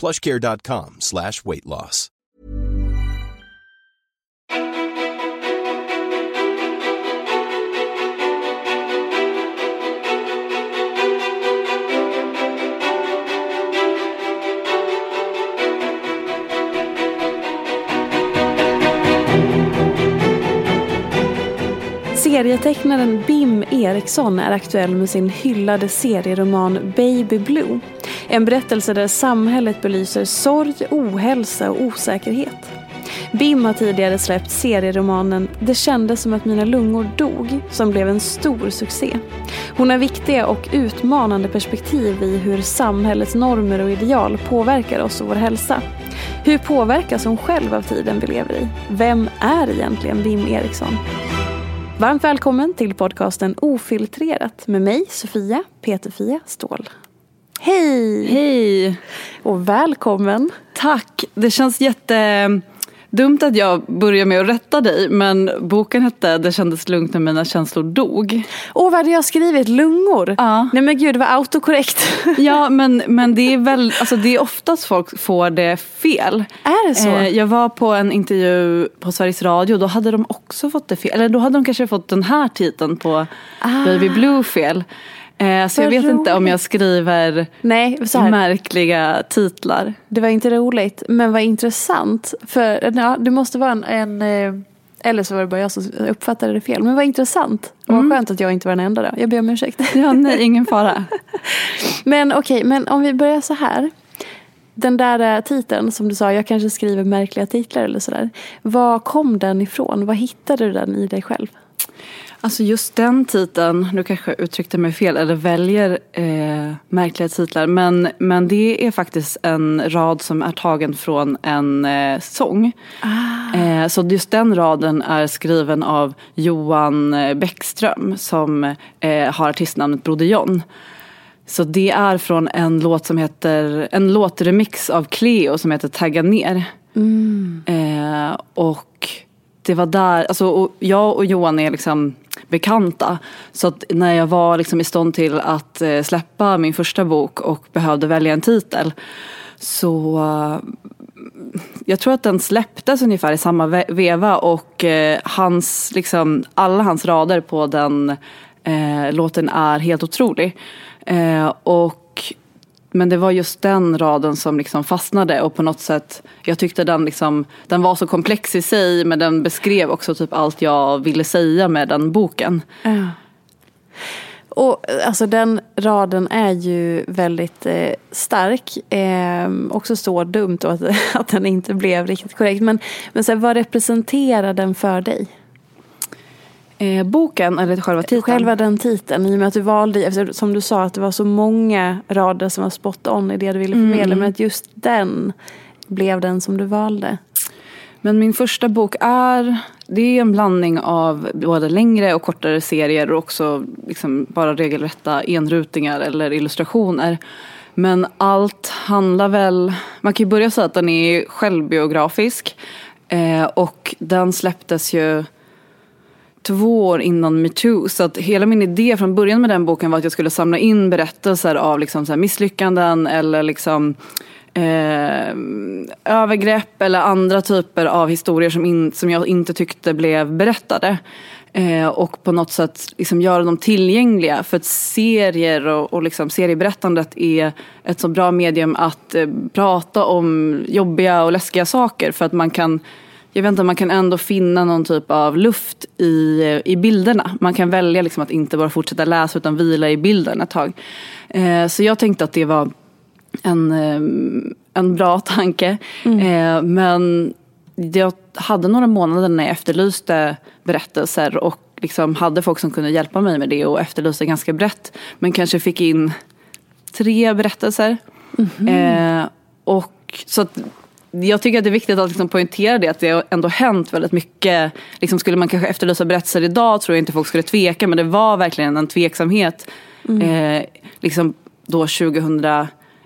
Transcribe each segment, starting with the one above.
plushcare.com slash weight loss. Serietecknaren Bim Eriksson är aktuell med sin hyllade serieroman Baby Blue. En berättelse där samhället belyser sorg, ohälsa och osäkerhet. Bim har tidigare släppt serieromanen Det kändes som att mina lungor dog som blev en stor succé. Hon har viktiga och utmanande perspektiv i hur samhällets normer och ideal påverkar oss och vår hälsa. Hur påverkas hon själv av tiden vi lever i? Vem är egentligen Bim Eriksson? Varmt välkommen till podcasten Ofiltrerat med mig Sofia Peterfia Ståhl. Hej! Hej! Och välkommen! Tack! Det känns jättedumt att jag börjar med att rätta dig men boken hette Det kändes lugnt när mina känslor dog. Åh, vad hade jag skrivit? Lungor? Ja. Nej men gud, det var autokorrekt. Ja men, men det är väl, alltså det är oftast folk får det fel. Är det så? Eh, jag var på en intervju på Sveriges Radio då hade de också fått det fel. Eller då hade de kanske fått den här titeln på Baby Blue fel. Eh, så jag vet inte om roligt. jag skriver Nej, märkliga titlar. Det var inte roligt, men vad intressant. För ja, det måste vara en, en eh, eller så var det bara jag som uppfattade det fel. Men vad intressant. Och vad skönt att jag inte var den enda då. Jag ber om ursäkt. Ja, nej, ingen fara. Men okej, men om vi börjar så här. Den där eh, titeln som du sa, jag kanske skriver märkliga titlar eller sådär. Var kom den ifrån? Vad hittade du den i dig själv? Alltså just den titeln, nu kanske jag uttryckte mig fel eller väljer eh, märkliga titlar. Men, men det är faktiskt en rad som är tagen från en eh, sång. Eh, så just den raden är skriven av Johan Bäckström som eh, har artistnamnet Broder John. Så det är från en låt som heter, en låtremix av Cleo som heter Tagga ner. Eh, och det var där, alltså och jag och Johan är liksom bekanta. Så att när jag var liksom i stånd till att eh, släppa min första bok och behövde välja en titel så jag tror att den släpptes ungefär i samma veva och eh, hans, liksom, alla hans rader på den eh, låten är helt otrolig. Eh, och, men det var just den raden som liksom fastnade och på något sätt, jag tyckte den, liksom, den var så komplex i sig men den beskrev också typ allt jag ville säga med den boken. Och alltså den raden är ju väldigt eh, stark. Eh, också så dumt att, att den inte blev riktigt korrekt. Men, men så här, vad representerar den för dig? Eh, boken, eller själva titeln? Själva den titeln, i och med att du valde, eftersom- som du sa att det var så många rader som var spot on i det du ville förmedla. Men att just den blev den som du valde. Men min första bok är, det är en blandning av både längre och kortare serier och också liksom bara regelrätta enrutingar eller illustrationer. Men allt handlar väl, man kan ju börja säga att den är självbiografisk. Eh, och den släpptes ju två år innan metoo. Så att hela min idé från början med den boken var att jag skulle samla in berättelser av liksom så misslyckanden eller liksom eh, övergrepp eller andra typer av historier som, in, som jag inte tyckte blev berättade. Eh, och på något sätt liksom göra dem tillgängliga. För att serier och, och liksom serieberättandet är ett så bra medium att eh, prata om jobbiga och läskiga saker. För att man kan jag vet inte, man kan ändå finna någon typ av luft i, i bilderna. Man kan välja liksom att inte bara fortsätta läsa utan vila i bilden ett tag. Eh, så jag tänkte att det var en, eh, en bra tanke. Mm. Eh, men jag hade några månader när jag efterlyste berättelser och liksom hade folk som kunde hjälpa mig med det och efterlyste ganska brett. Men kanske fick in tre berättelser. Mm. och så att jag tycker att det är viktigt att liksom poängtera det, att det har ändå hänt väldigt mycket. Liksom skulle man kanske efterlysa berättelser idag tror jag inte folk skulle tveka, men det var verkligen en tveksamhet. Mm. Eh, liksom då 2000,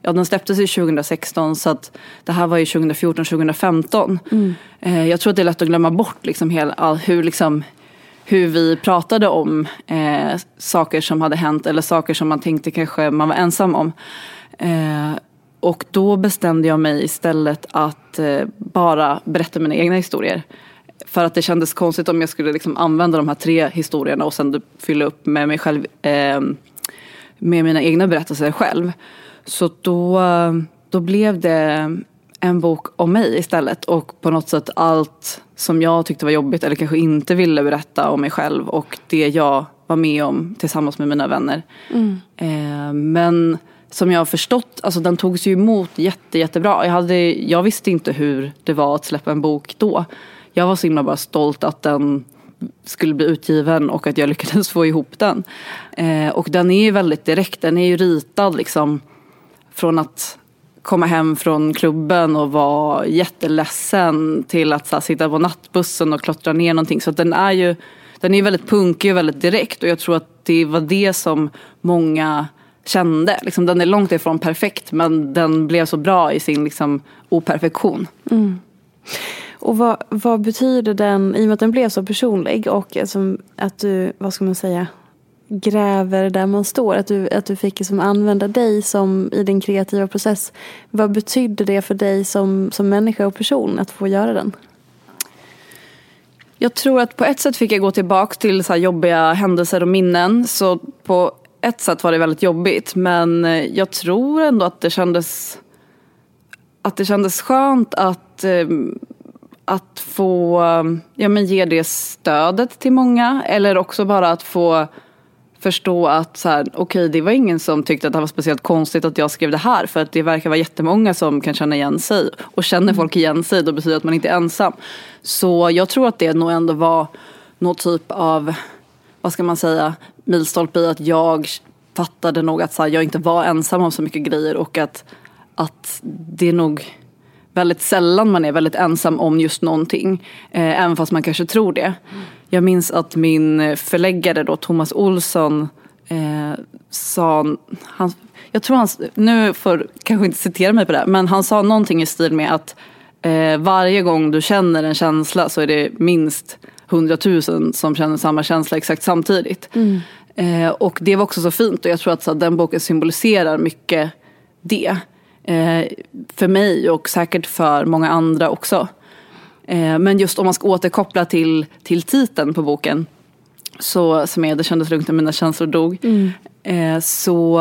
ja den släpptes ju 2016 så att det här var ju 2014, 2015. Mm. Eh, jag tror att det är lätt att glömma bort liksom hela, hur liksom hur vi pratade om eh, saker som hade hänt eller saker som man tänkte kanske man var ensam om. Eh, och då bestämde jag mig istället att eh, bara berätta mina egna historier. För att det kändes konstigt om jag skulle liksom använda de här tre historierna och sen fylla upp med mig själv, eh, med mina egna berättelser själv. Så då, då blev det en bok om mig istället och på något sätt allt som jag tyckte var jobbigt eller kanske inte ville berätta om mig själv och det jag var med om tillsammans med mina vänner. Mm. Eh, men som jag har förstått, alltså den togs ju emot jätte, jättebra. Jag, hade, jag visste inte hur det var att släppa en bok då. Jag var så himla bara stolt att den skulle bli utgiven och att jag lyckades få ihop den. Eh, och den är ju väldigt direkt, den är ju ritad liksom från att komma hem från klubben och vara jätteledsen till att så här, sitta på nattbussen och klottra ner någonting. Så den är ju den är väldigt punkig och väldigt direkt och jag tror att det var det som många kände. Liksom, den är långt ifrån perfekt men den blev så bra i sin liksom, operfektion. Mm. Och vad, vad, betyder den, i och med att den blev så personlig och alltså, att du, vad ska man säga, gräver där man står. Att du, att du fick liksom använda dig som i din kreativa process. Vad betydde det för dig som, som människa och person att få göra den? Jag tror att på ett sätt fick jag gå tillbaka till så jobbiga händelser och minnen. Så på ett sätt var det väldigt jobbigt men eh, jag tror ändå att det kändes att det kändes skönt att, eh, att få ja, men ge det stödet till många eller också bara att få förstå att så här, okay, det var ingen som tyckte att det var speciellt konstigt att jag skrev det här för att det verkar vara jättemånga som kan känna igen sig och känner mm. folk igen sig då betyder det att man inte är ensam. Så jag tror att det nog ändå var någon typ av, vad ska man säga, milstolpe i att jag fattade nog att så här, jag inte var ensam om så mycket grejer och att, att det är nog väldigt sällan man är väldigt ensam om just någonting. Eh, även fast man kanske tror det. Mm. Jag minns att min förläggare då, Thomas Olsson, eh, sa, han, jag tror han, nu får kanske inte citera mig på det, men han sa någonting i stil med att eh, varje gång du känner en känsla så är det minst hundratusen som känner samma känsla exakt samtidigt. Mm. Eh, och det var också så fint och jag tror att så, den boken symboliserar mycket det. Eh, för mig och säkert för många andra också. Eh, men just om man ska återkoppla till, till titeln på boken. Så, som är Det kändes lugnt när mina känslor dog. Mm. Eh, så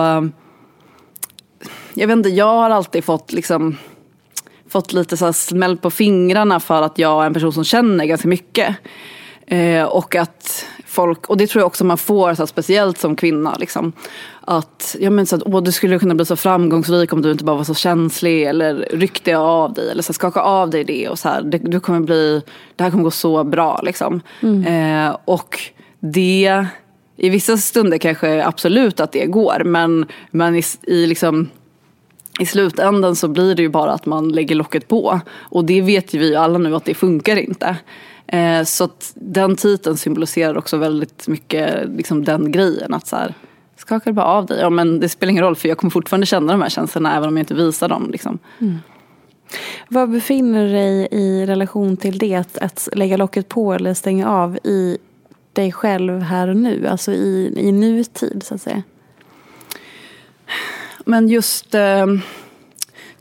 jag vet inte, jag har alltid fått liksom fått lite så smäll på fingrarna för att jag är en person som känner ganska mycket. Eh, och att folk, och det tror jag också man får, så speciellt som kvinna. Liksom, att, ja, men så att åh, du skulle kunna bli så framgångsrik om du inte bara var så känslig eller ryckte av dig eller så skaka av dig det och så här, det, du kommer bli, det här kommer gå så bra liksom. Mm. Eh, och det, i vissa stunder kanske absolut att det går men, men i, i liksom i slutändan så blir det ju bara att man lägger locket på. Och det vet ju vi alla nu att det funkar inte. Eh, så att den titeln symboliserar också väldigt mycket liksom den grejen. Att så här, skakar bara av dig. Ja, men det spelar ingen roll för jag kommer fortfarande känna de här känslorna även om jag inte visar dem. Liksom. Mm. Var befinner du dig i relation till det? Att, att lägga locket på eller stänga av i dig själv här och nu? Alltså i, i nutid så att säga. Men just... Eh,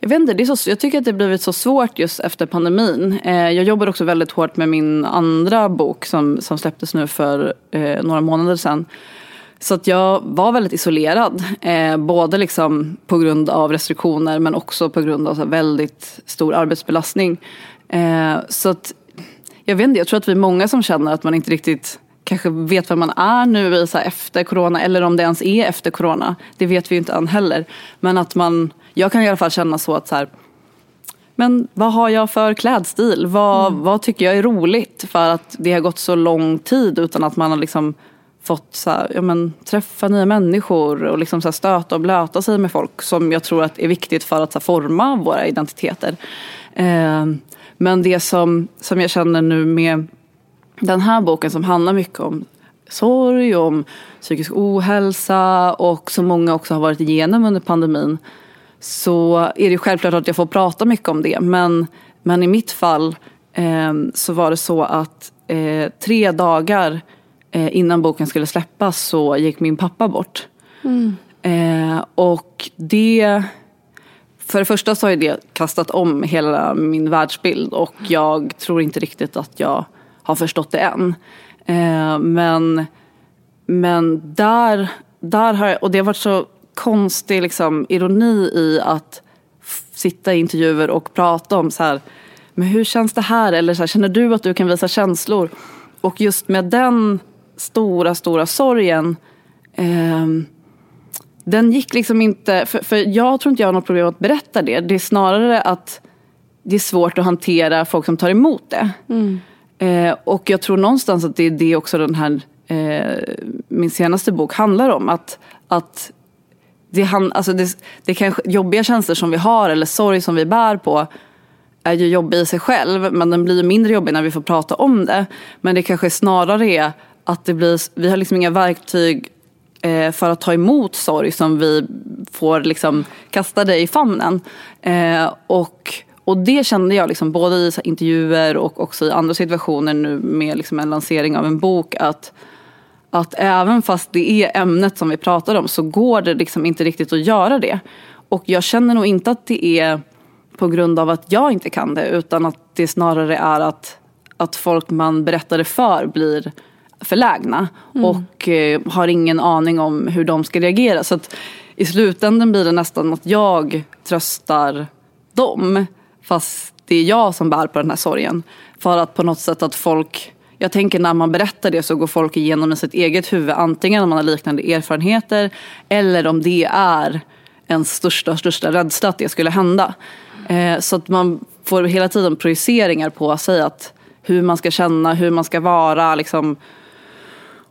jag vet inte, det är så, jag tycker att det blivit så svårt just efter pandemin. Eh, jag jobbar också väldigt hårt med min andra bok som, som släpptes nu för eh, några månader sedan. Så att jag var väldigt isolerad. Eh, både liksom på grund av restriktioner men också på grund av så väldigt stor arbetsbelastning. Eh, så att, jag vet inte, jag tror att vi är många som känner att man inte riktigt kanske vet vem man är nu så efter corona eller om det ens är efter corona. Det vet vi ju inte än heller. Men att man, jag kan i alla fall känna så att så här, men vad har jag för klädstil? Vad, mm. vad tycker jag är roligt? För att det har gått så lång tid utan att man har liksom fått så här, ja, men, träffa nya människor och liksom så här, stöta och blöta sig med folk som jag tror att är viktigt för att här, forma våra identiteter. Eh, men det som, som jag känner nu med den här boken som handlar mycket om sorg, om psykisk ohälsa och som många också har varit igenom under pandemin så är det självklart att jag får prata mycket om det. Men, men i mitt fall eh, så var det så att eh, tre dagar eh, innan boken skulle släppas så gick min pappa bort. Mm. Eh, och det för det första så har det kastat om hela min världsbild och jag tror inte riktigt att jag har förstått det än. Eh, men, men där, där har jag, och det har varit så konstig liksom, ironi i att sitta i intervjuer och prata om så här, men hur känns det här? Eller så här, känner du att du kan visa känslor? Och just med den stora, stora sorgen eh, den gick liksom inte, för, för jag tror inte jag har något problem att berätta det. Det är snarare att det är svårt att hantera folk som tar emot det. Mm. Eh, och jag tror någonstans att det är det också den här, eh, min senaste bok handlar om. Att, att det, han, alltså det, det kanske jobbiga känslor som vi har eller sorg som vi bär på är ju jobbig i sig själv men den blir mindre jobbig när vi får prata om det. Men det kanske snarare är att det blir, vi har liksom inga verktyg eh, för att ta emot sorg som vi får liksom kasta i famnen. Eh, och och det kände jag liksom, både i intervjuer och också i andra situationer nu med liksom en lansering av en bok att, att även fast det är ämnet som vi pratar om så går det liksom inte riktigt att göra det. Och jag känner nog inte att det är på grund av att jag inte kan det utan att det snarare är att, att folk man berättar det för blir förlägna mm. och eh, har ingen aning om hur de ska reagera. Så att i slutändan blir det nästan att jag tröstar dem Fast det är jag som bär på den här sorgen. För att på något sätt att folk jag tänker när man berättar det så går folk igenom i sitt eget huvud antingen om man har liknande erfarenheter eller om det är ens största, största rädsla att det skulle hända. Eh, så att man får hela tiden projiceringar på sig att hur man ska känna, hur man ska vara. Liksom.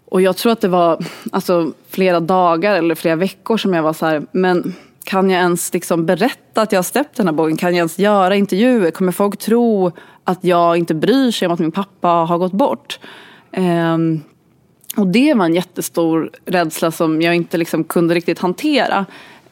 Och jag tror att det var alltså, flera dagar eller flera veckor som jag var så här, men kan jag ens liksom berätta att jag har släppt den här boken? Kan jag ens göra intervjuer? Kommer folk tro att jag inte bryr sig om att min pappa har gått bort? Um, och det var en jättestor rädsla som jag inte liksom kunde riktigt hantera.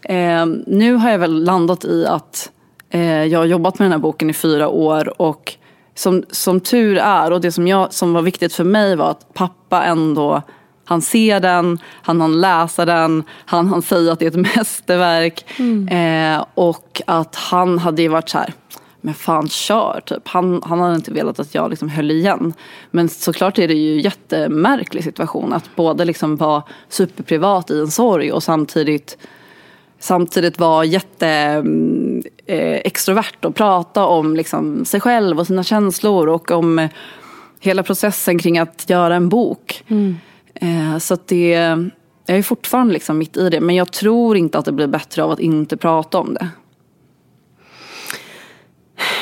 Um, nu har jag väl landat i att uh, jag har jobbat med den här boken i fyra år och som, som tur är och det som, jag, som var viktigt för mig var att pappa ändå han ser den, han han läsa den, han han säga att det är ett mästerverk. Mm. Eh, och att han hade ju varit så här, men fan kör typ. Han, han hade inte velat att jag liksom höll igen. Men såklart är det ju en jättemärklig situation att både liksom vara superprivat i en sorg och samtidigt samtidigt vara jätte eh, extrovert och prata om liksom, sig själv och sina känslor och om eh, hela processen kring att göra en bok. Mm. Eh, så att det, jag är fortfarande liksom mitt i det. Men jag tror inte att det blir bättre av att inte prata om det.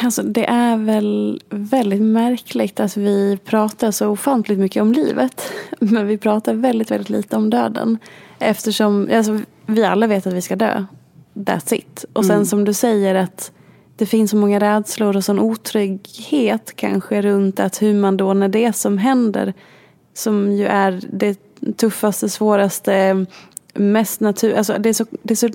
Alltså, det är väl väldigt märkligt att vi pratar så ofantligt mycket om livet. Men vi pratar väldigt, väldigt lite om döden. Eftersom alltså, vi alla vet att vi ska dö. That's it. Och sen mm. som du säger att det finns så många rädslor och sån otrygghet kanske runt att hur man då när det som händer som ju är det tuffaste, svåraste mest natur, alltså det är, så, det är så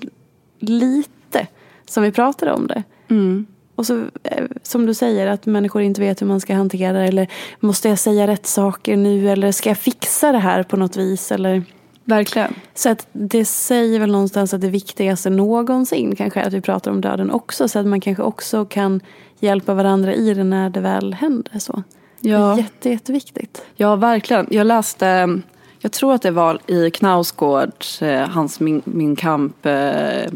lite som vi pratar om det. Mm. Och så eh, som du säger att människor inte vet hur man ska hantera det eller måste jag säga rätt saker nu eller ska jag fixa det här på något vis eller Verkligen. så att det säger väl någonstans att det viktigaste någonsin kanske är att vi pratar om döden också så att man kanske också kan hjälpa varandra i det när det väl händer så. Det Ja. är jätte, jätteviktigt. Ja, verkligen. Jag läste, jag tror att det var i Knausgårds, eh, hans Min, min kamp eh,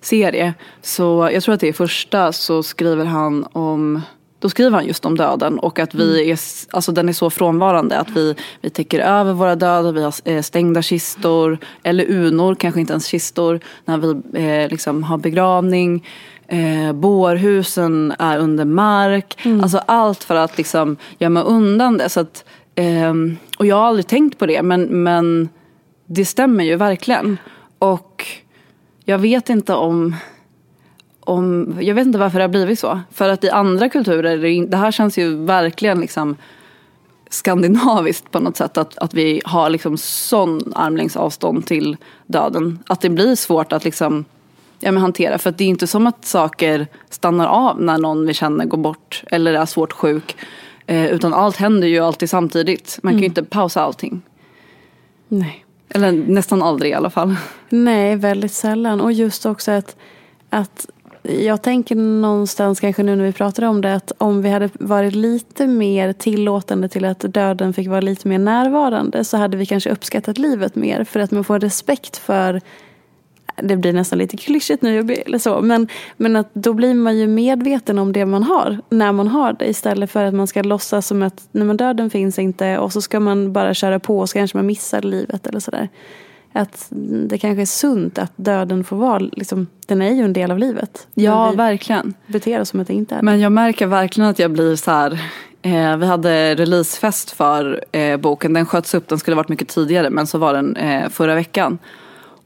serie. Så jag tror att det är första så skriver han om då skriver han just om döden och att vi är, s- alltså den är så frånvarande att vi, vi täcker över våra döda, vi har eh, stängda kistor eller unor, kanske inte ens kistor, när vi eh, liksom har begravning. Eh, bårhusen är under mark. Alltså allt för att liksom gömma undan det. Så att, ehm, och jag har aldrig tänkt på det men, men det stämmer ju verkligen. Och jag vet inte om, om jag vet inte varför det har blivit så. För att i andra kulturer, det här känns ju verkligen liksom skandinaviskt på något sätt. Att, att vi har liksom sån armlängds avstånd till döden. Att det blir svårt att liksom, ja, men hantera. För att det är inte som att saker stannar av när någon vi känner går bort eller är svårt sjuk. Eh, utan allt händer ju alltid samtidigt. Man kan ju inte pausa allting. Nej. Eller nästan aldrig i alla fall. Nej, väldigt sällan. Och just också att, att jag tänker någonstans kanske nu när vi pratar om det att om vi hade varit lite mer tillåtande till att döden fick vara lite mer närvarande så hade vi kanske uppskattat livet mer för att man får respekt för det blir nästan lite klyschigt nu eller så men, men att då blir man ju medveten om det man har när man har det istället för att man ska låtsas som att nej, men döden finns inte och så ska man bara köra på och så kanske man missar livet eller sådär. Att det kanske är sunt att döden får vara, liksom, den är ju en del av livet. Ja, verkligen. beter oss som att det inte är det. Men jag märker verkligen att jag blir så här. Eh, vi hade releasefest för eh, boken. Den sköts upp, den skulle varit mycket tidigare men så var den eh, förra veckan.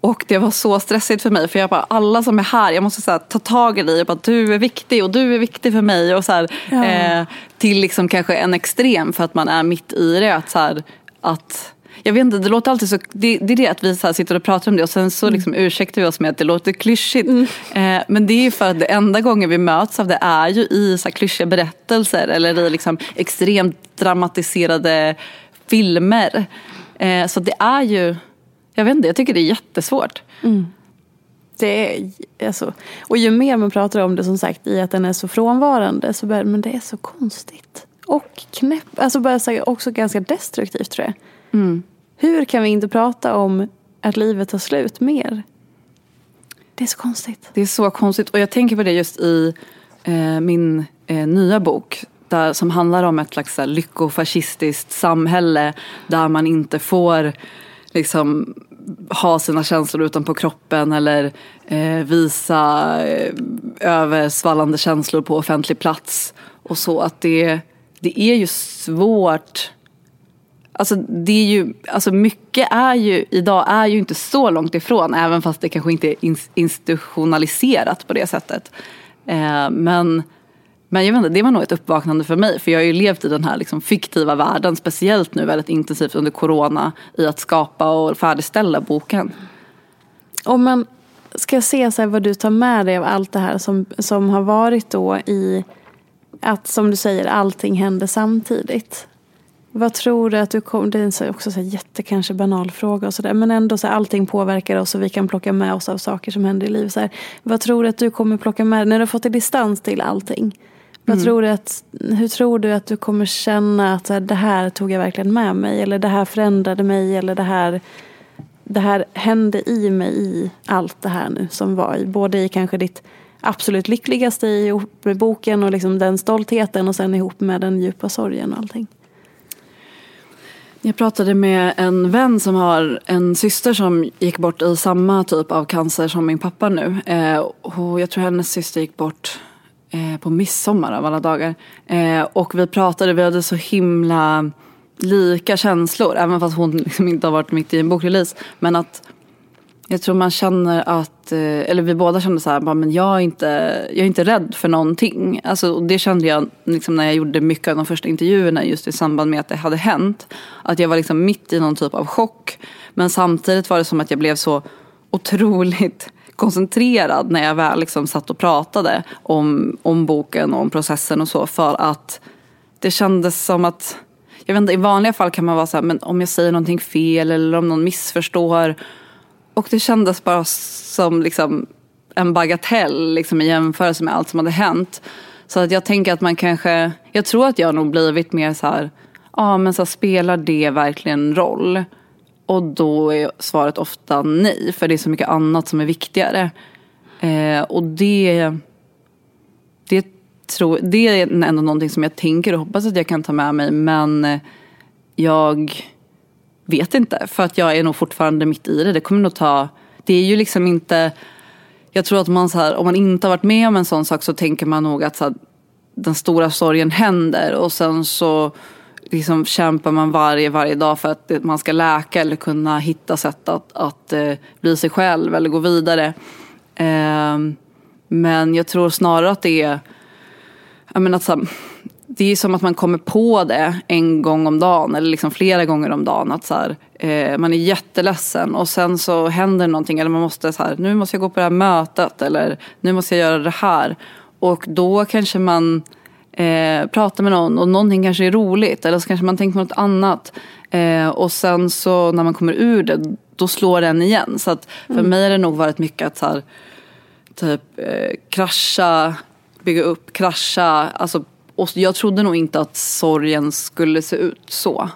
Och det var så stressigt för mig för jag bara, alla som är här, jag måste så här, ta tag i dig och bara, du är viktig och du är viktig för mig. Och så här, Ja. eh, till liksom kanske en extrem för att man är mitt i det. Att, så här, att jag vet inte, det låter alltid så, det, det är det att vi så sitter och pratar om det och sen så liksom ursäktar vi oss med att det låter klyschigt. Eh, men det är ju för att det enda gången vi möts av det är ju i så här klyschiga berättelser eller i liksom extremt dramatiserade filmer. Eh, så det är ju, jag vet inte, jag tycker det är jättesvårt. Det är, alltså, och ju mer man pratar om det som sagt i att den är så frånvarande så börjar men det är så konstigt. Och knäpp, alltså bara här, också ganska destruktivt tror jag. Hur kan vi inte prata om att livet tar slut mer? Det är så konstigt. Det är så konstigt och jag tänker på det just i eh, min eh, nya bok där, som handlar om ett slags här lyckofascistiskt samhälle där man inte får liksom ha sina känslor utanpå kroppen eller eh, visa eh, översvallande känslor på offentlig plats och så att det, det är ju svårt Alltså det är ju, alltså mycket är ju, idag är ju inte så långt ifrån även fast det kanske inte är institutionaliserat på det sättet. Eh, men, men jag vet inte, det var nog ett uppvaknande för mig för jag har ju levt i den här liksom fiktiva världen speciellt nu väldigt intensivt under corona i att skapa och färdigställa boken. Om man ska se så här vad du tar med dig av allt det här som, som har varit då i att som du säger allting händer samtidigt. Vad tror du att du kommer, det är en också så jätte kanske banal fråga och sådär men ändå så här, allting påverkar oss och vi kan plocka med oss av saker som händer i livet. Så här, vad tror du att du kommer plocka med dig när du har fått distans till allting? Vad tror du att, hur tror du att du kommer känna att så här, det här tog jag verkligen med mig eller det här förändrade mig eller det här det här hände i mig i allt det här nu som var i, både i kanske ditt absolut lyckligaste i ihop med boken och liksom den stoltheten och sen ihop med den djupa sorgen och allting. Jag pratade med en vän som har en syster som gick bort i samma typ av cancer som min pappa nu. Eh, och jag tror hennes syster gick bort eh, på midsommar av alla dagar. Eh, och vi pratade, vi hade så himla lika känslor. Även fast hon liksom inte har varit mitt i en bokrelease. Men att Jag tror man känner att, eh, eller vi båda kände så här, bara, men jag är, inte, jag är inte rädd för någonting. Alltså, det kände jag liksom, när jag gjorde mycket av de första intervjuerna just i samband med att det hade hänt. Att jag var liksom mitt i någon typ av chock. Men samtidigt var det som att jag blev så otroligt koncentrerad när jag väl liksom satt och pratade om, om boken och om processen och så. För att det kändes som att, jag vet inte, i vanliga fall kan man vara så här, men om jag säger någonting fel eller om någon missförstår. Och det kändes bara som liksom en bagatell liksom, i jämförelse med allt som hade hänt. Så att jag tänker att man kanske, jag tror att jag nog blivit mer så här, ja men så här, spelar det verkligen roll? Och då är svaret ofta nej, för det är så mycket annat som är viktigare. Eh, och det, det, tror, det är ändå någonting som jag tänker och hoppas att jag kan ta med mig. Men jag vet inte, för att jag är nog fortfarande mitt i det. Det kommer nog ta, det är ju liksom inte, jag tror att man så här, om man inte har varit med om en sån sak så tänker man nog att så här, den stora sorgen händer och sen så liksom kämpar man varje, varje dag för att man ska läka eller kunna hitta sätt att, att eh, bli sig själv eller gå vidare. Eh, men jag tror snarare att det är, jag menar, så det är som att man kommer på det en gång om dagen eller liksom flera gånger om dagen. Att så här, eh, man är jätteledsen och sen så händer någonting eller man måste så här, nu måste jag gå på det här mötet eller nu måste jag göra det här. Och då kanske man eh, pratar med någon och någonting kanske är roligt eller så kanske man tänker på något annat. Eh, och sen så när man kommer ur det då slår den igen. Så att för mm. mig har det nog varit mycket att så här, typ eh, krascha, bygga upp, krascha. Alltså, och jag trodde nog inte att sorgen skulle se ut så.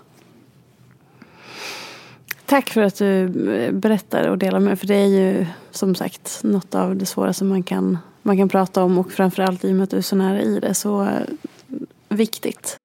Tack för att du eh, berättar och delar med För det är ju som sagt något av det svåraste man kan man kan prata om och framförallt i och med att du är så nära i det så eh, viktigt.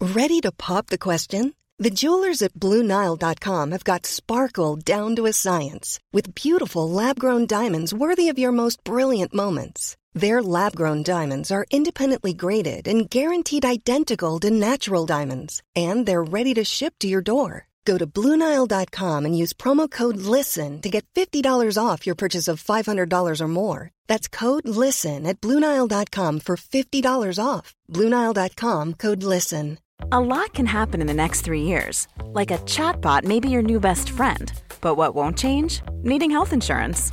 Ready to pop the question? The jewelers at BlueNile.com have got sparkle down to a science with beautiful lab-grown diamonds worthy of your most brilliant moments. Their lab-grown diamonds are independently graded and guaranteed identical to natural diamonds and they're ready to ship to your door. Go to Bluenile.com and use promo code LISTEN to get $50 off your purchase of $500 or more. That's code LISTEN at Bluenile.com for $50 off. Bluenile.com code LISTEN. A lot can happen in the next three years. Like a chatbot may be your new best friend. But what won't change? Needing health insurance.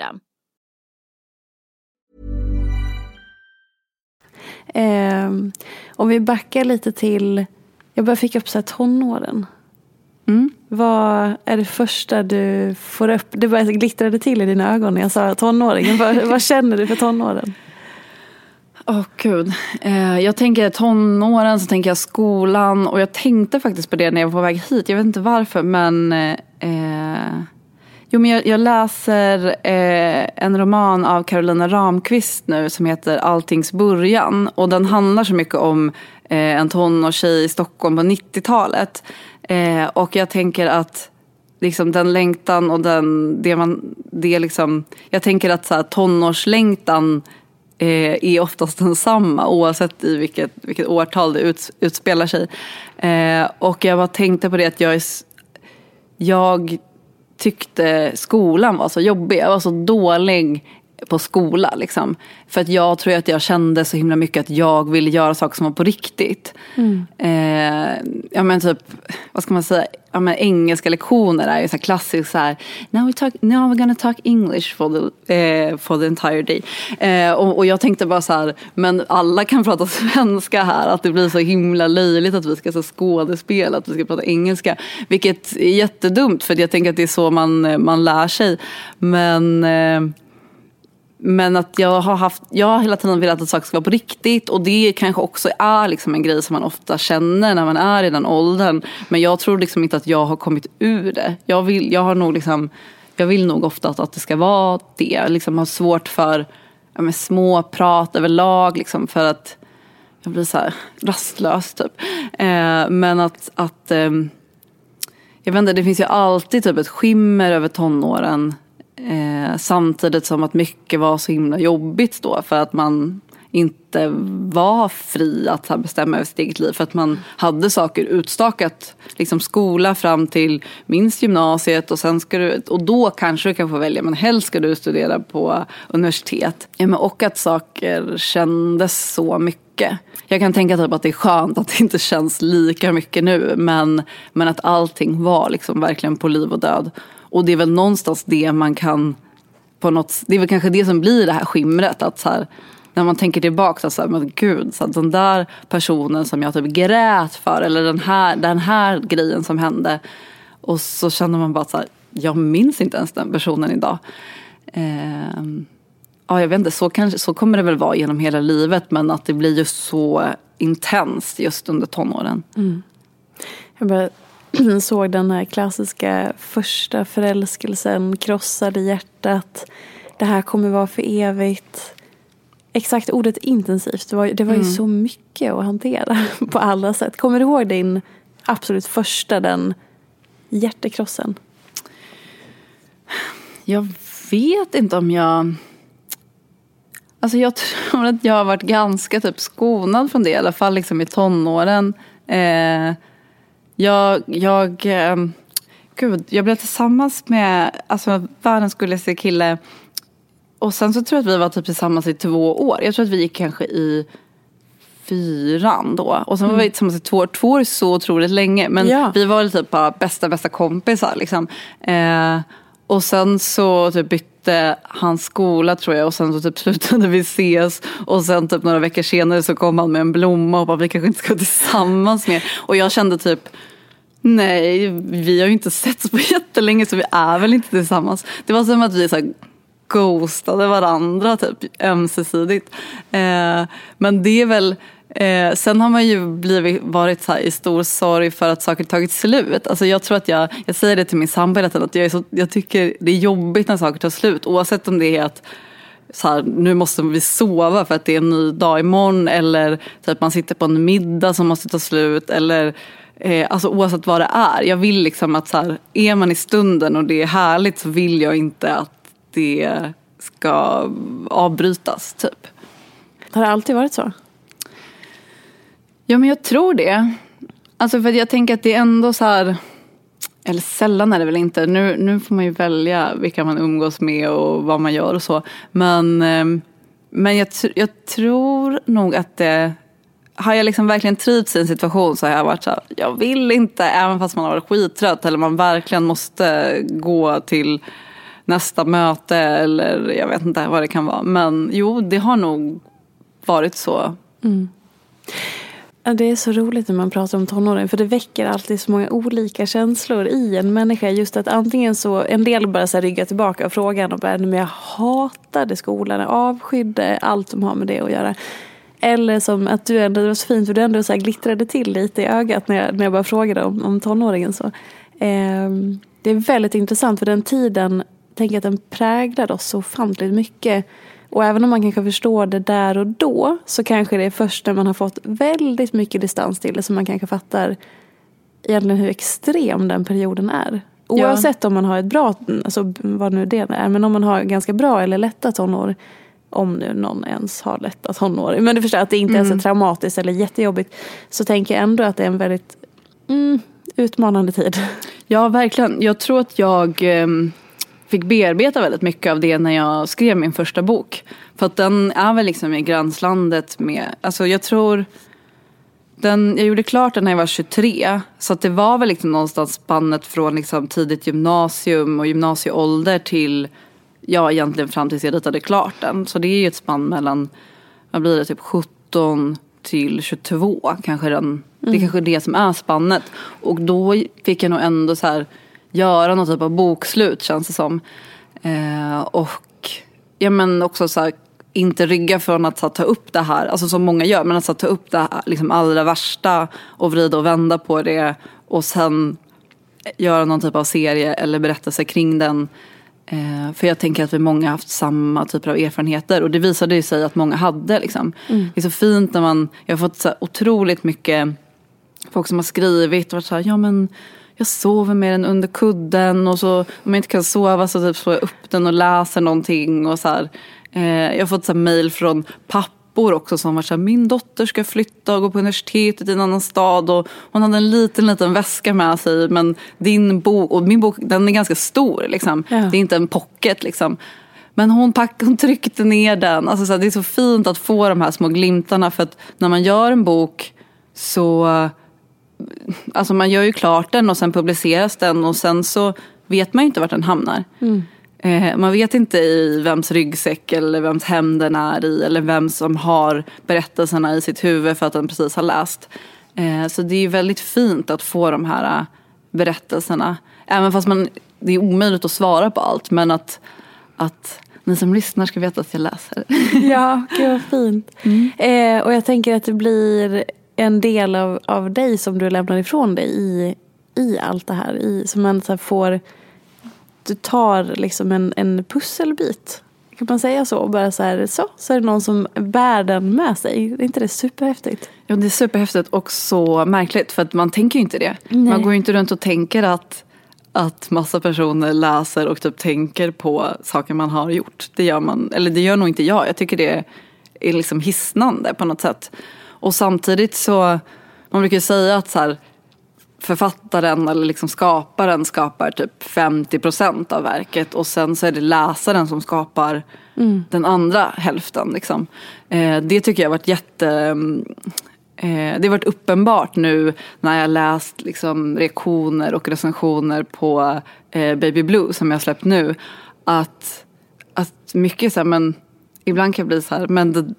System. Eh, om vi backar lite till, jag bara fick upp så här tonåren. Mm. Vad är det första du får upp? Det bara glittrade till i dina ögon när jag sa tonåringen. vad, vad känner du för tonåren? Åh oh, gud. Eh, jag tänker tonåren, så tänker jag skolan och jag tänkte faktiskt på det när jag var på väg hit. Jag vet inte varför men eh, Jo, men jag, jag läser eh, en roman av Carolina Ramqvist nu som heter Alltings början. Och den handlar så mycket om eh, en tonårstjej i Stockholm på 90-talet. Eh, och jag tänker att liksom den längtan och den, det man, det liksom, jag tänker att så här, tonårslängtan eh, är oftast densamma oavsett i vilket, vilket årtal det ut, utspelar sig. Eh, och jag bara tänkte på det att jag är, jag tyckte skolan var så jobbig. Jag var så dålig på skola. Liksom. För att jag tror att jag kände så himla mycket att jag ville göra saker som var på riktigt. Mm. Eh, ja men typ, vad ska man säga, ja, men engelska lektioner är ju så här klassiskt så här, now, we talk, now we're gonna talk English for the, eh, for the entire day. Eh, och, och, jag tänkte bara så här, men alla kan prata svenska här, att det blir så himla löjligt att vi ska så skådespela, att vi ska prata engelska. Vilket är jättedumt för jag tänker att det är så man, man lär sig. Men eh, men att jag har, haft, jag har hela tiden velat att saker ska vara på riktigt och det kanske också är liksom en grej som man ofta känner när man är i den åldern. Men jag tror liksom inte att jag har kommit ur det. Jag vill, jag har nog liksom, jag vill nog ofta att, att det ska vara det. Jag liksom har svårt för ja, med små prat överlag liksom för att jag blir så här rastlös typ. Eh, men att, att eh, jag vet inte, det finns ju alltid typ ett skimmer över tonåren Eh, samtidigt som att mycket var så himla jobbigt då för att man inte var fri att bestämma över sitt eget liv för att man hade saker utstakat. Liksom skola fram till minst gymnasiet och sen ska du, och då kanske du kan få välja men helst ska du studera på universitet. Ja, men och att saker kändes så mycket. Jag kan tänka typ att det är skönt att det inte känns lika mycket nu men, men att allting var liksom verkligen på liv och död. Och det är väl någonstans det man kan på något, det är väl kanske det som blir det här skimret. Att så här, när man tänker tillbaka, så här, men gud, så här, den där personen som jag typ grät för eller den här, den här grejen som hände. Och så känner man bara så här, jag minns inte ens den personen idag. Eh, ja, jag vet inte, så, kanske, så kommer det väl vara genom hela livet men att det blir just så intensivt just under tonåren. Mm. Jag bara såg den här klassiska första förälskelsen, krossade hjärtat. Det här kommer vara för evigt. Exakt ordet intensivt, det var, det var ju mm. så mycket att hantera på alla sätt. Kommer du ihåg din absolut första, den hjärtekrossen? Jag vet inte om jag... Alltså jag tror att jag har varit ganska typ skonad från det, i alla fall liksom i tonåren. Eh, jag, jag, eh, gud, jag blev tillsammans med alltså, världens gulligaste kille. Och sen så tror jag att vi var typ tillsammans i två år. Jag tror att vi gick kanske i fyran då. Och sen var vi mm. tillsammans i två år. Två år är så otroligt länge. Men ja. vi var typ bara bästa bästa kompisar liksom. Eh, och sen så typ bytte han skola tror jag och sen så typ slutade vi ses. Och sen typ några veckor senare så kom han med en blomma och bara vi kanske inte ska tillsammans mer. Och jag kände typ Nej, vi har ju inte setts på jättelänge så vi är väl inte tillsammans. Det var som att vi så här ghostade varandra typ ömsesidigt. Eh, men det är väl Eh, sen har man ju blivit, varit så i stor sorg för att saker tagit slut. Alltså jag tror att jag, jag säger det till min sambo hela tiden, att jag, är så, jag tycker det är jobbigt när saker tar slut. Oavsett om det är att så här, nu måste vi sova för att det är en ny dag imorgon. Eller typ man sitter på en middag som måste ta slut. Eller Eh, alltså oavsett vad det är. Jag vill liksom att så här, är man i stunden och det är härligt så vill jag inte att det ska avbrytas typ. Har det alltid varit så? Ja men jag tror det. Alltså för jag tänker att det är ändå så här eller sällan är det väl inte. Nu, nu får man ju välja vilka man umgås med och vad man gör och så. Men, eh, men jag, jag tror nog att det har jag liksom verkligen trivts i en situation så har jag varit så här, jag vill inte, även fast man har varit skittrött eller man verkligen måste gå till nästa möte eller jag vet inte vad det kan vara. Men jo, det har nog varit så. Mm. Det är så roligt när man pratar om tonåren för det väcker alltid så många olika känslor i en människa. Just att antingen så, en del bara så ryggar tillbaka och frågar och bara, men jag hatade skolan, jag avskydde allt som har med det att göra. Eller som att du ändå, det var så fint för du ändå så glittrade till lite i ögat när jag, när jag bara frågade om, om tonåringen. Så. Eh, det är väldigt intressant för den tiden tänker att den präglade oss så ofantligt mycket. Och även om man kanske förstår det där och då så kanske det är först när man har fått väldigt mycket distans till det som man kanske fattar egentligen hur extrem den perioden är. Oavsett ja. om man har ett bra, alltså vad nu det är, men om man har ganska bra eller lätta tonår om nu någon ens har lätta tonår. Men du förstår att det inte mm. är så traumatiskt eller jättejobbigt. Så tänker jag ändå att det är en väldigt mm, utmanande tid. Ja, verkligen. Jag tror att jag eh, fick bearbeta väldigt mycket av det när jag skrev min första bok. För att den är väl liksom i gränslandet med, alltså jag tror den, jag gjorde klart den när jag var 23. Så det var väl liksom någonstans spannet från liksom tidigt gymnasium och gymnasieålder till ja, egentligen fram tills jag ritade klart den. Så det är ju ett spann mellan, vad blir det, typ 17 till 22 kanske den. Mm. Det är kanske det som är spannet. Och då fick jag nog ändå så här göra någon typ av bokslut känns det som. Eh, och ja men också så här, inte rygga från att här, ta upp det här, alltså som många gör, men att här, ta upp det liksom, allra värsta och vrida och vända på det och sen göra någon typ av serie eller berättelse kring den. Eh, för jag tänker att vi många har haft samma typer av erfarenheter och det visade ju sig att många hade. Liksom. Mm. Det är så fint när man, jag har fått så otroligt mycket folk som har skrivit och varit så här, ja men jag sover med den under kudden och så om jag inte kan sova så typ slår jag upp den och läser någonting och så här. Eh, jag har fått så mail från pappor också som var så här, min dotter ska flytta och gå på universitetet i en annan stad och hon hade en liten liten väska med sig men din bok, och min bok den är ganska stor liksom. Ja. Det är inte en pocket liksom. Men hon, pack, hon tryckte ner den. Alltså så här, det är så fint att få de här små glimtarna för att när man gör en bok så Alltså man gör ju klart den och sen publiceras den och sen så vet man ju inte vart den hamnar. Mm. Eh, man vet inte i vems ryggsäck eller vems hem den är i eller vem som har berättelserna i sitt huvud för att den precis har läst. Eh, så det är väldigt fint att få de här uh, berättelserna. Även fast man, det är omöjligt att svara på allt men att, att ni som lyssnar ska veta att jag läser. ja, gud vad fint. Mm. Eh, och jag tänker att det blir en del av, av dig som du lämnar ifrån dig i, i allt det här. I, som man så får, du tar liksom en, en pusselbit. Kan man säga så? Och bara så här, så, så är det någon som bär den med sig. Är inte det superhäftigt? Jo, det är superhäftigt och så märkligt för att man tänker ju inte det. Nej. Man går ju inte runt och tänker att att massa personer läser och typ tänker på saker man har gjort. Det gör man, eller det gör nog inte jag. Jag tycker det är liksom hisnande på något sätt. Och samtidigt så, man brukar säga att så här, författaren eller liksom skaparen skapar typ 50% av verket och sen så är det läsaren som skapar mm. den andra hälften. Liksom. Eh, det tycker jag har varit jätte... Eh, det har varit uppenbart nu när jag läst liksom, reaktioner och recensioner på eh, Baby Blue som jag släppt nu. Att, att mycket så här, men ibland kan jag bli så här, men det,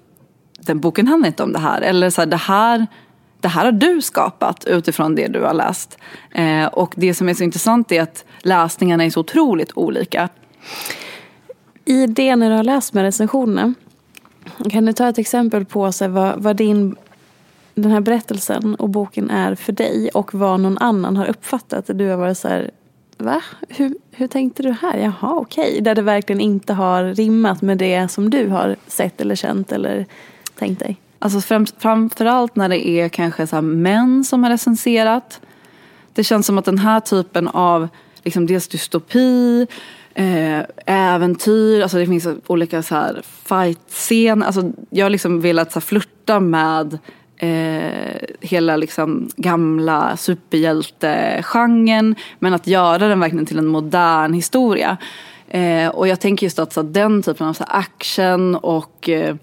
den boken handlar inte om det här. Eller så här, det här det här har du skapat utifrån det du har läst. Eh, och det som är så intressant är att läsningarna är så otroligt olika. I det när du har läst med recensionerna, kan du ta ett exempel på så vad, vad din, den här berättelsen och boken är för dig och vad någon annan har uppfattat? Du har varit så här, va? Hur, hur tänkte du här? Jaha, okej. Okay. Där det verkligen inte har rimmat med det som du har sett eller känt eller tänkt dig? Alltså främst, framförallt när det är kanske så män som har recenserat. Det känns som att den här typen av liksom dels dystopi, eh, äventyr, alltså det finns olika så här fight-scener. Alltså jag har liksom velat så här flirta med eh, hela liksom gamla superhjältegenren men att göra den verkligen till en modern historia. Eh, och jag tänker just att så den typen av så action och eh,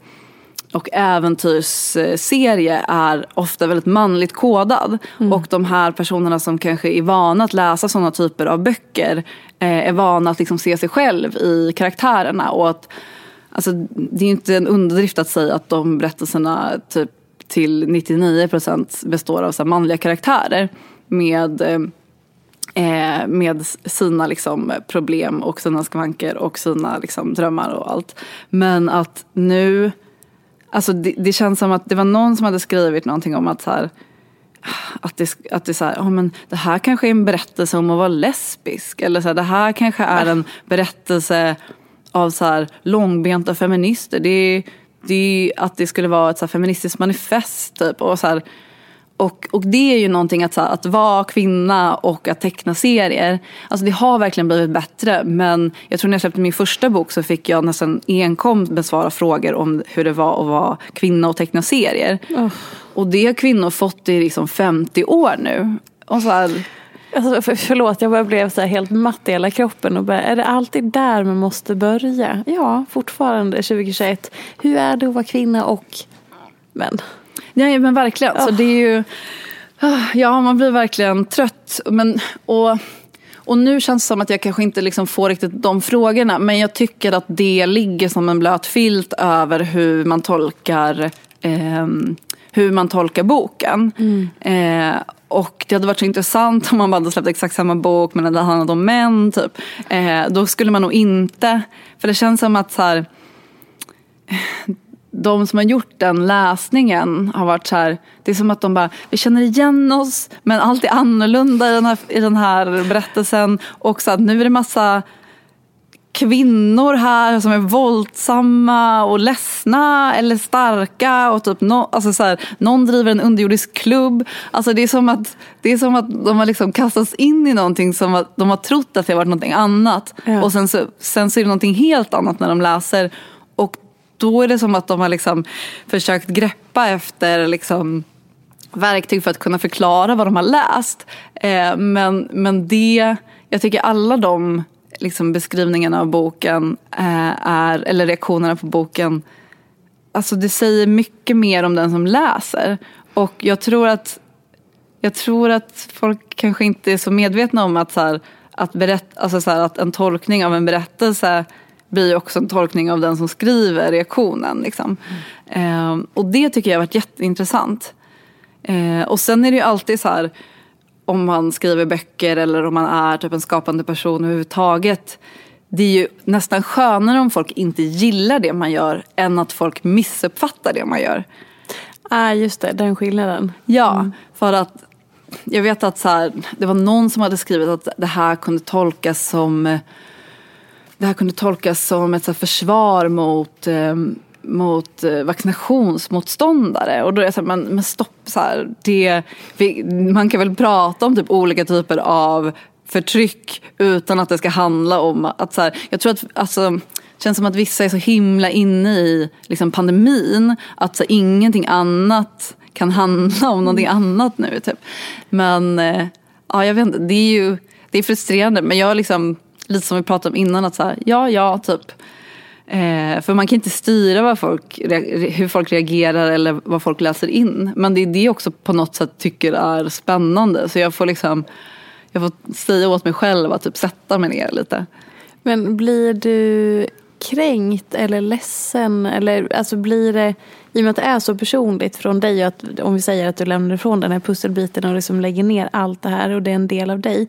och äventyrsserie är ofta väldigt manligt kodad. Mm. Och de här personerna som kanske är vana att läsa sådana typer av böcker eh, är vana att liksom se sig själv i karaktärerna. Och att, alltså, det är inte en underdrift att säga att de berättelserna typ till 99% består av så manliga karaktärer med eh, eh, med sina liksom, problem och sina skavanker och sina liksom, drömmar och allt. Men att nu Alltså det, det, känns som att det var någon som hade skrivit någonting om att så här, att det, att det, är så här, oh, men det här kanske är en berättelse om att vara lesbisk. Eller så här, det här kanske är en berättelse av så här, långbenta feminister. Det är, det är att det skulle vara ett så här, feministiskt manifest. Typ, och så här, och, och det är ju någonting att, så här, att vara kvinna och att teckna serier. Alltså det har verkligen blivit bättre. Men jag tror när jag släppte min första bok så fick jag nästan enkom besvara frågor om hur det var att vara kvinna och teckna serier. Oh. Och det har kvinnor fått i liksom 50 år nu. Och så här, Alltså, för, förlåt, jag bara blev så helt matt i hela kroppen. Och bara, är det alltid där man måste börja? Ja, fortfarande 2021. Hur är det att vara kvinna och män? Nej men verkligen. Oh. Så det är ju, ah, ja man blir verkligen trött. Men, och, och nu känns det som att jag kanske inte liksom får riktigt de frågorna. Men jag tycker att det ligger som en blöt filt över hur man tolkar eh, hur man tolkar boken. Mm. Eh, och det hade varit så intressant om man bara hade släppt exakt samma bok men det handlade om män. Typ. Eh, då skulle man nog inte, för det känns som att så här, de som har gjort den läsningen har varit så här, det är som att de bara, vi känner igen oss men allt är annorlunda i den här, i den här berättelsen. Och så att nu är det massa kvinnor här som är våldsamma och ledsna eller starka och typ no, alltså så här, någon driver en underjordisk klubb. Alltså det är som att, det är som att de har liksom kastats in i någonting som att de har trott att det har varit någonting annat ja. och sen så, sen så är det någonting helt annat när de läser och då är det som att de har liksom försökt greppa efter liksom verktyg för att kunna förklara vad de har läst. Eh, men, men det, jag tycker alla de liksom beskrivningarna av boken eh, är, eller reaktionerna på boken, alltså det säger mycket mer om den som läser. Och jag tror att, jag tror att folk kanske inte är så medvetna om att, så här, att, berätt, alltså så här, att en tolkning av en berättelse blir också en tolkning av den som skriver reaktionen. Liksom. Mm. Eh, och det tycker jag har varit jätteintressant. Eh, och sen är det ju alltid så här om man skriver böcker eller om man är typ en skapande person överhuvudtaget. Det är ju nästan skönare om folk inte gillar det man gör än att folk missuppfattar det man gör. ah, just det, den skillnaden. Ja, mm. för att jag vet att så här, det var någon som hade skrivit att det här kunde tolkas som det här kunde tolkas som ett så försvar mot um, mot eh, vaccinationsmotståndare. Och då är jag så här, men, men stopp, så här, det, vi, man kan väl prata om typ olika typer av förtryck utan att det ska handla om att så här, jag tror att alltså, det känns som att vissa är så himla inne i liksom, pandemin att så, ingenting annat kan handla om någonting annat nu. Typ. Men eh, ja, jag vet inte, det är ju det är frustrerande men jag liksom, lite som vi pratade om innan att så här, ja, ja, typ Eh, för man kan inte styra vad folk, hur folk reagerar eller vad folk läser in. Men det är det också på något sätt tycker är spännande. Så jag får liksom jag får säga åt mig själv att typ sätta mig ner lite. Men blir du kränkt eller ledsen? Eller alltså blir det, i och med att det är så personligt från dig, att, om vi säger att du lämnar ifrån den här pusselbiten och liksom lägger ner allt det här och det är en del av dig.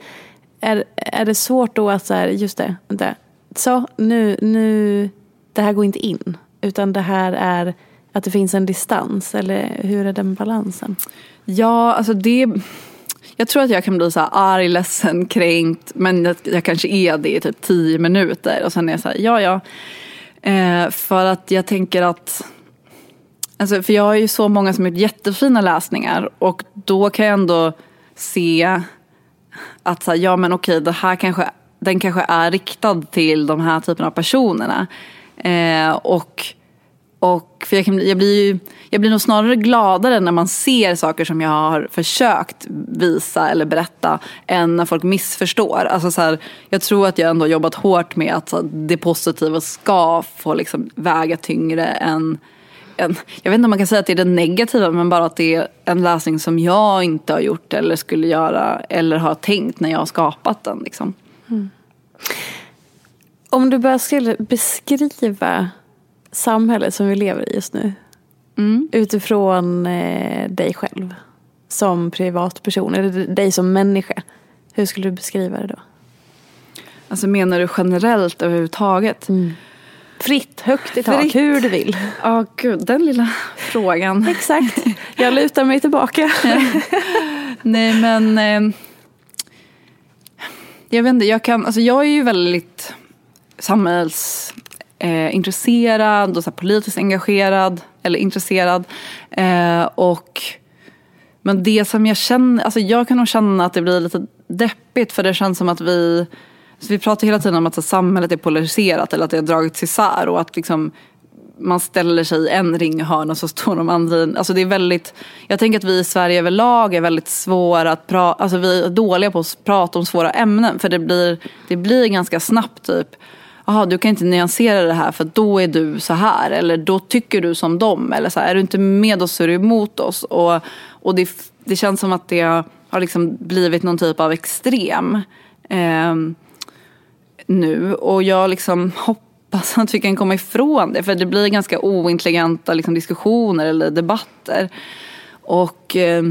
Är, är det svårt då att så här, just det, vänta, så nu, nu det här går inte in. Utan det här är att det finns en distans. Eller hur är den balansen? Ja, alltså det... Jag tror att jag kan bli så här arg, ledsen, kränkt. Men jag, jag kanske är det i typ tio minuter. Och sen är jag så här, ja ja. Eh, för att jag tänker att... Alltså, för jag har ju så många som gjort jättefina läsningar. Och då kan jag ändå se att så här, ja men okej, det här kanske, den kanske är riktad till de här typerna av personerna. Eh, och och för jag, kan, jag, blir ju, jag blir nog snarare gladare när man ser saker som jag har försökt visa eller berätta än när folk missförstår. Alltså så här, jag tror att jag ändå har jobbat hårt med att här, det positiva ska få liksom väga tyngre än, än... Jag vet inte om man kan säga att det är det negativa men bara att det är en läsning som jag inte har gjort eller skulle göra eller har tänkt när jag har skapat den. Liksom. Mm. Om du bara skulle beskriva samhället som vi lever i just nu. Mm. Utifrån eh, dig själv. Som privatperson, eller dig som människa. Hur skulle du beskriva det då? Alltså menar du generellt överhuvudtaget? Mm. Fritt, högt i tak, Fritt. hur du vill. Ja, gud, den lilla frågan. Exakt. Jag lutar mig tillbaka. Nej men eh, Jag vet inte, jag kan, alltså jag är ju väldigt samhällsintresserad eh, och så politiskt engagerad eller intresserad. Eh, och men det som jag känner, alltså jag kan nog känna att det blir lite deppigt för det känns som att vi så vi pratar hela tiden om att så, samhället är polariserat eller att det har dragits isär och att liksom man ställer sig i en ringhörna och så står de andra i en- Alltså det är väldigt, jag tänker att vi i Sverige överlag är väldigt svåra att prata, alltså vi är dåliga på att prata om svåra ämnen för det blir, det blir ganska snabbt typ Jaha, du kan inte nyansera det här för då är du så här eller då tycker du som dem eller så här, är du inte med oss så är du emot oss och, och det, det känns som att det har liksom blivit någon typ av extrem. Eh, nu och jag liksom hoppas att vi kan komma ifrån det för det blir ganska ointelligenta liksom, diskussioner eller debatter. Och eh,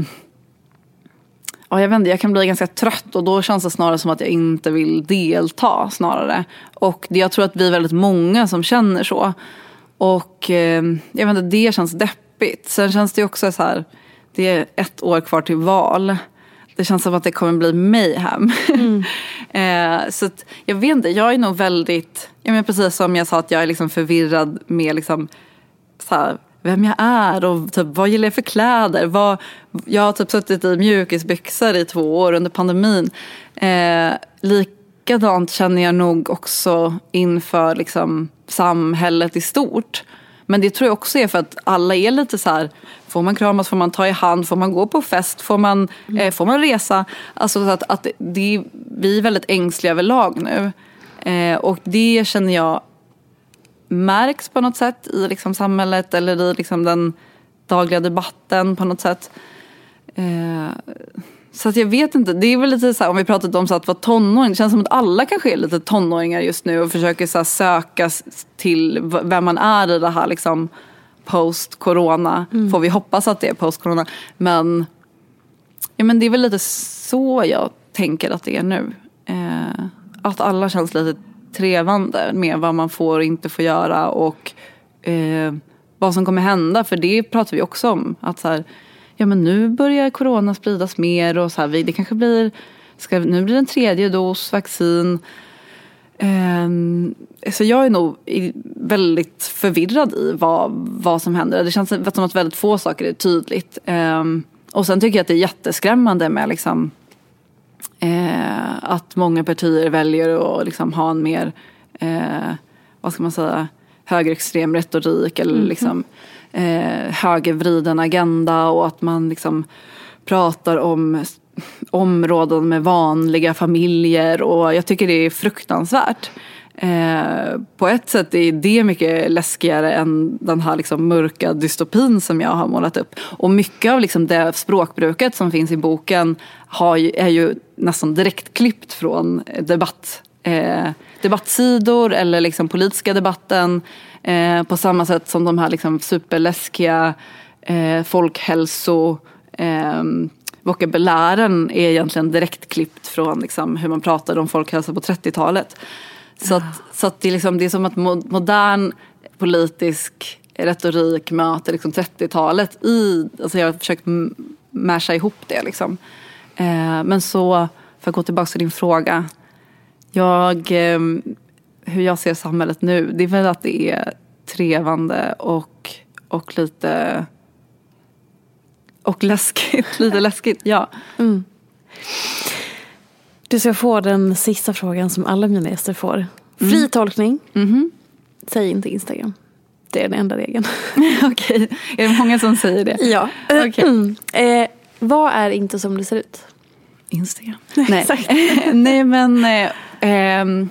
ja, jag vet inte, jag kan bli ganska trött och då känns det snarare som att jag inte vill delta snarare. Och jag tror att vi är väldigt många som känner så. Och eh, jag vet inte, det känns deppigt. Sen känns det också så här, det är ett år kvar till val. Det känns som att det kommer bli mayhem. eh, så att, jag vet inte, jag är nog väldigt, jag menar precis som jag sa att jag är liksom förvirrad med liksom, så här, vem jag är och typ, vad gillar jag för kläder. Vad, jag har typ suttit i mjukisbyxor i två år under pandemin. Eh, likadant känner jag nog också inför liksom, samhället i stort. Men det tror jag också är för att alla är lite så här, får man kramas, får man ta i hand, får man gå på fest, får man, eh, får man resa? Alltså så att, att det, vi är väldigt ängsliga överlag nu. Eh, och det känner jag märks på något sätt i liksom samhället eller i liksom den dagliga debatten på något sätt. Eh, så att jag vet inte, det är väl lite så här, om vi pratat om så att vara tonåring, det känns som att alla kanske är lite tonåringar just nu och försöker så söka till vem man är i det här liksom post-corona. Får vi hoppas att det är post-corona. Men, ja, men det är väl lite så jag tänker att det är nu. Eh, att alla känns lite trevande med vad man får och inte får göra och eh, vad som kommer hända. För det pratar vi också om. Att så här, ja men nu börjar corona spridas mer och så här, det kanske blir, ska, nu blir det en tredje dos vaccin. Ehm, så jag är nog väldigt förvirrad i vad, vad som händer. Det känns som att väldigt få saker är tydligt. Ehm, och sen tycker jag att det är jätteskrämmande med liksom, eh, att många partier väljer att liksom ha en mer, eh, vad ska man säga, högerextrem retorik eller liksom, eh, högervriden agenda och att man liksom pratar om områden med vanliga familjer och jag tycker det är fruktansvärt. Eh, på ett sätt är det mycket läskigare än den här liksom mörka dystopin som jag har målat upp. Och mycket av liksom det språkbruket som finns i boken har ju, är ju nästan direkt klippt från debatt, eh, debattsidor eller liksom politiska debatten. Eh, på samma sätt som de här liksom superläskiga eh, folkhälso eh, vokabulären är egentligen direkt klippt från liksom, hur man pratade om folkhälsa på 30-talet. Så, att, så att det, är liksom, det är som att mo- modern politisk retorik möter liksom 30-talet i, alltså jag har försökt masha ihop det liksom. Eh, men så, för att gå tillbaka till din fråga. Jag, eh, hur jag ser samhället nu, det är väl att det är trevande och, och lite och läskigt, lite läskigt, ja. Du ska få den sista frågan som alla mina gäster får. Fri tolkning. Säg inte Instagram. Det är den enda regeln. Okej, är det många som säger det? ja. Okej. eh, vad är inte som det ser ut? Instagram. Nej, Nej men, eh, ehm,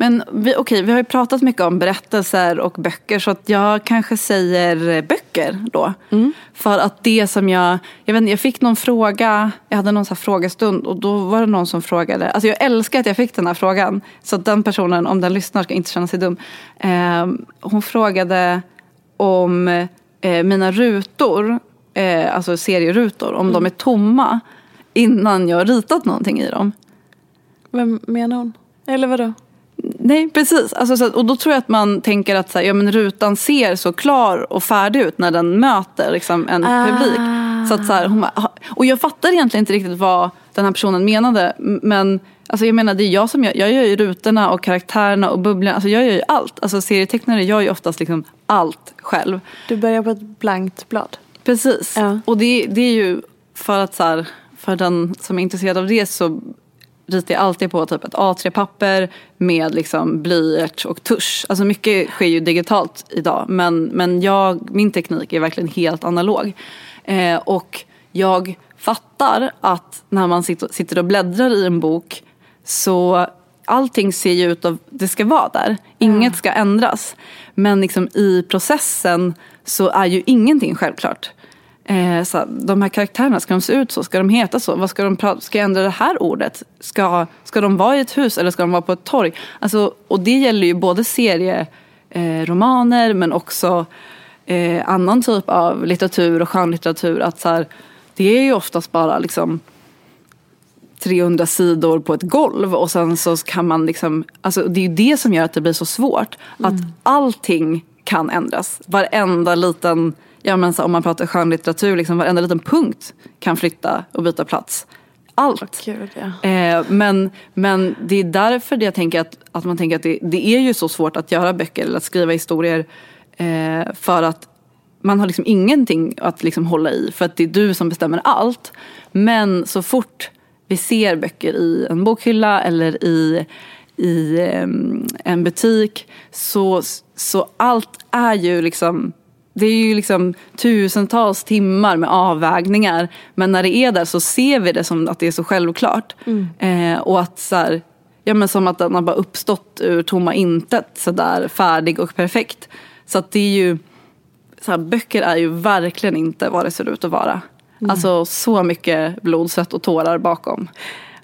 men vi, okej, vi har ju pratat mycket om berättelser och böcker så att jag kanske säger eh, böcker då. För att det som jag, jag, vet inte, jag fick någon fråga, jag hade någon så här frågestund och då var det någon som frågade, alltså jag älskar att jag fick den här frågan. Så att den personen, om den lyssnar, ska inte känna sig dum. Ehm, hon frågade om eh, mina rutor, eh, alltså serierutor, om de är tomma innan jag har ritat någonting i dem. Vem menar hon? Eller vadå? Nej precis. Alltså, så, och då tror jag att man tänker att så här, ja, men rutan ser så klar och färdig ut när den möter liksom, en Ah. publik. Så att, så här, hon och jag fattar egentligen inte riktigt vad den här personen menade. Men alltså, jag menar, det är jag som gör, jag gör ju rutorna och karaktärerna och bubblorna. Alltså, jag gör ju allt. Alltså, serietecknare gör ju oftast liksom allt själv. Du börjar på ett blankt blad. Precis. Ja. Och det, det är ju för att så här, för den som är intresserad av det så ritar jag alltid på typ ett A3-papper med liksom blyerts och tusch. Alltså mycket sker ju digitalt idag men, men jag, min teknik är verkligen helt analog. Eh, och jag fattar att när man sitter, och bläddrar i en bok så allting ser ju ut att det ska vara där. Inget ska ändras. Men liksom i processen så är ju ingenting självklart. Eh, så de här karaktärerna, ska de se ut så? Ska de heta så? Vad ska, de ska jag ändra det här ordet? Ska, ska de vara i ett hus eller ska de vara på ett torg? Alltså, och det gäller ju både serieromaner eh, romaner, men också eh, annan typ av litteratur och skönlitteratur. Att så här, det är ju oftast bara liksom 300 sidor på ett golv och sen så kan man liksom, alltså det är ju det som gör att det blir så svårt. Att allting kan ändras. Varenda liten, ja men så om man pratar skönlitteratur, liksom varenda liten punkt kan flytta och byta plats. Allt. Gud, ja. Eh, men, men det är därför jag tänker att, att man tänker att det, det är ju så svårt att göra böcker eller att skriva historier. Eh, för att man har liksom ingenting att liksom hålla i för att det är du som bestämmer allt. Men så fort vi ser böcker i en bokhylla eller i, i em, en butik så, så allt är ju liksom det är ju liksom tusentals timmar med avvägningar. Men när det är där så ser vi det som att det är så självklart. Eh, och att så här, ja men som att den har bara uppstått ur tomma intet sådär färdig och perfekt. Så att det är ju, så här, böcker är ju verkligen inte vad det ser ut att vara. Alltså så mycket blod, svett och tårar bakom.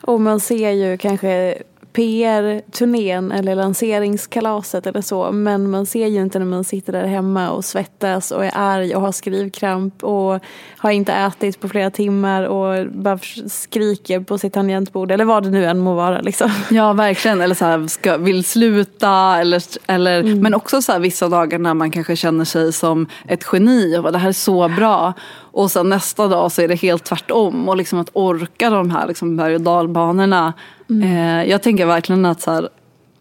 Och man ser ju kanske PR-turnén eller lanseringskalaset eller så. Men man ser ju inte när man sitter där hemma och svettas och är arg och har skrivkramp och har inte ätit på flera timmar och bara skriker på sitt tangentbord eller vad det nu än må vara liksom. Ja verkligen, eller så här, ska, vill sluta eller, eller men också så här, vissa dagar när man kanske känner sig som ett geni och det här är så bra. Och sen nästa dag så är det helt tvärtom och liksom att orka de här liksom, berg och dalbanorna. Eh, jag tänker verkligen att så här,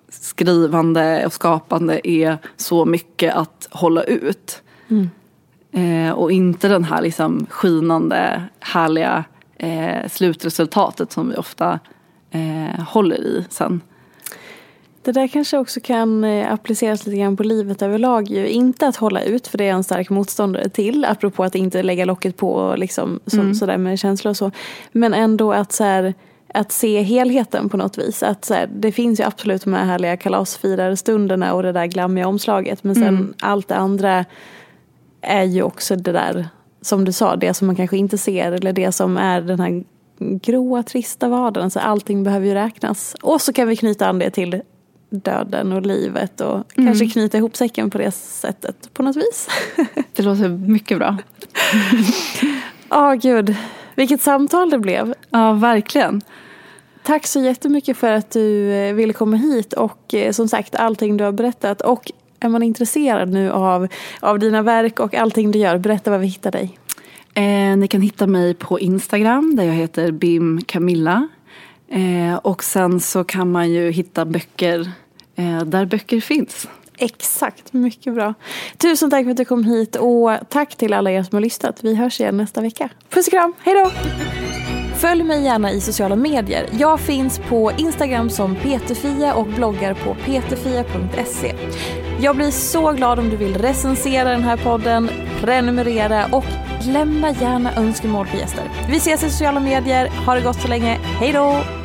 skrivande och skapande är så mycket att hålla ut. Eh, och inte den här liksom skinande, härliga eh, slutresultatet som vi ofta eh, håller i sen. Det där kanske också kan eh, appliceras lite grann på livet överlag ju. Inte att hålla ut, för det är jag en stark motståndare till. Apropå att inte lägga locket på och liksom så, sådär med känslor och så. Men ändå att så här, att se helheten på något vis. Att så här, det finns ju absolut de här härliga kalasfirarstunderna och det där glammiga omslaget. Men sen allt det andra är ju också det där, som du sa, det som man kanske inte ser. Eller det som är den här gråa, trista vardagen. Så allting behöver ju räknas. Och så kan vi knyta an det till döden och livet och kanske knyta ihop säcken på det sättet på något vis. Det låter mycket bra. Ja, gud. Vilket samtal det blev. Ja, verkligen. Tack så jättemycket för att du eh, ville komma hit och eh, som sagt allting du har berättat. Och är man intresserad nu av, av dina verk och allting du gör, berätta var vi hittar dig. Eh, ni kan hitta mig på Instagram där jag heter Bim Camilla. Eh, och sen så kan man ju hitta böcker Eh, där böcker finns. Exakt, mycket bra. Tusen tack för att du kom hit och tack till alla er som har lyssnat. Vi hörs igen nästa vecka. Puss och kram, hej då! Följ mig gärna i sociala medier. Jag finns på Instagram som peterfia och bloggar på peterfia.se. Jag blir så glad om du vill recensera den här podden, prenumerera och lämna gärna önskemål på gäster. Vi ses i sociala medier. Ha det gott så länge. Hej då!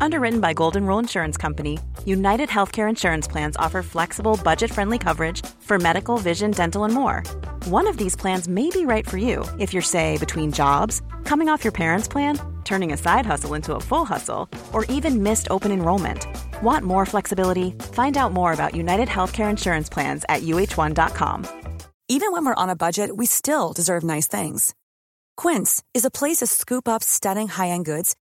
Underwritten by Golden Rule Insurance Company, United Healthcare Insurance Plans offer flexible, budget friendly coverage for medical, vision, dental, and more. One of these plans may be right for you if you're, say, between jobs, coming off your parents' plan, turning a side hustle into a full hustle, or even missed open enrollment. Want more flexibility? Find out more about United Healthcare Insurance Plans at uh1.com. Even when we're on a budget, we still deserve nice things. Quince is a place to scoop up stunning high end goods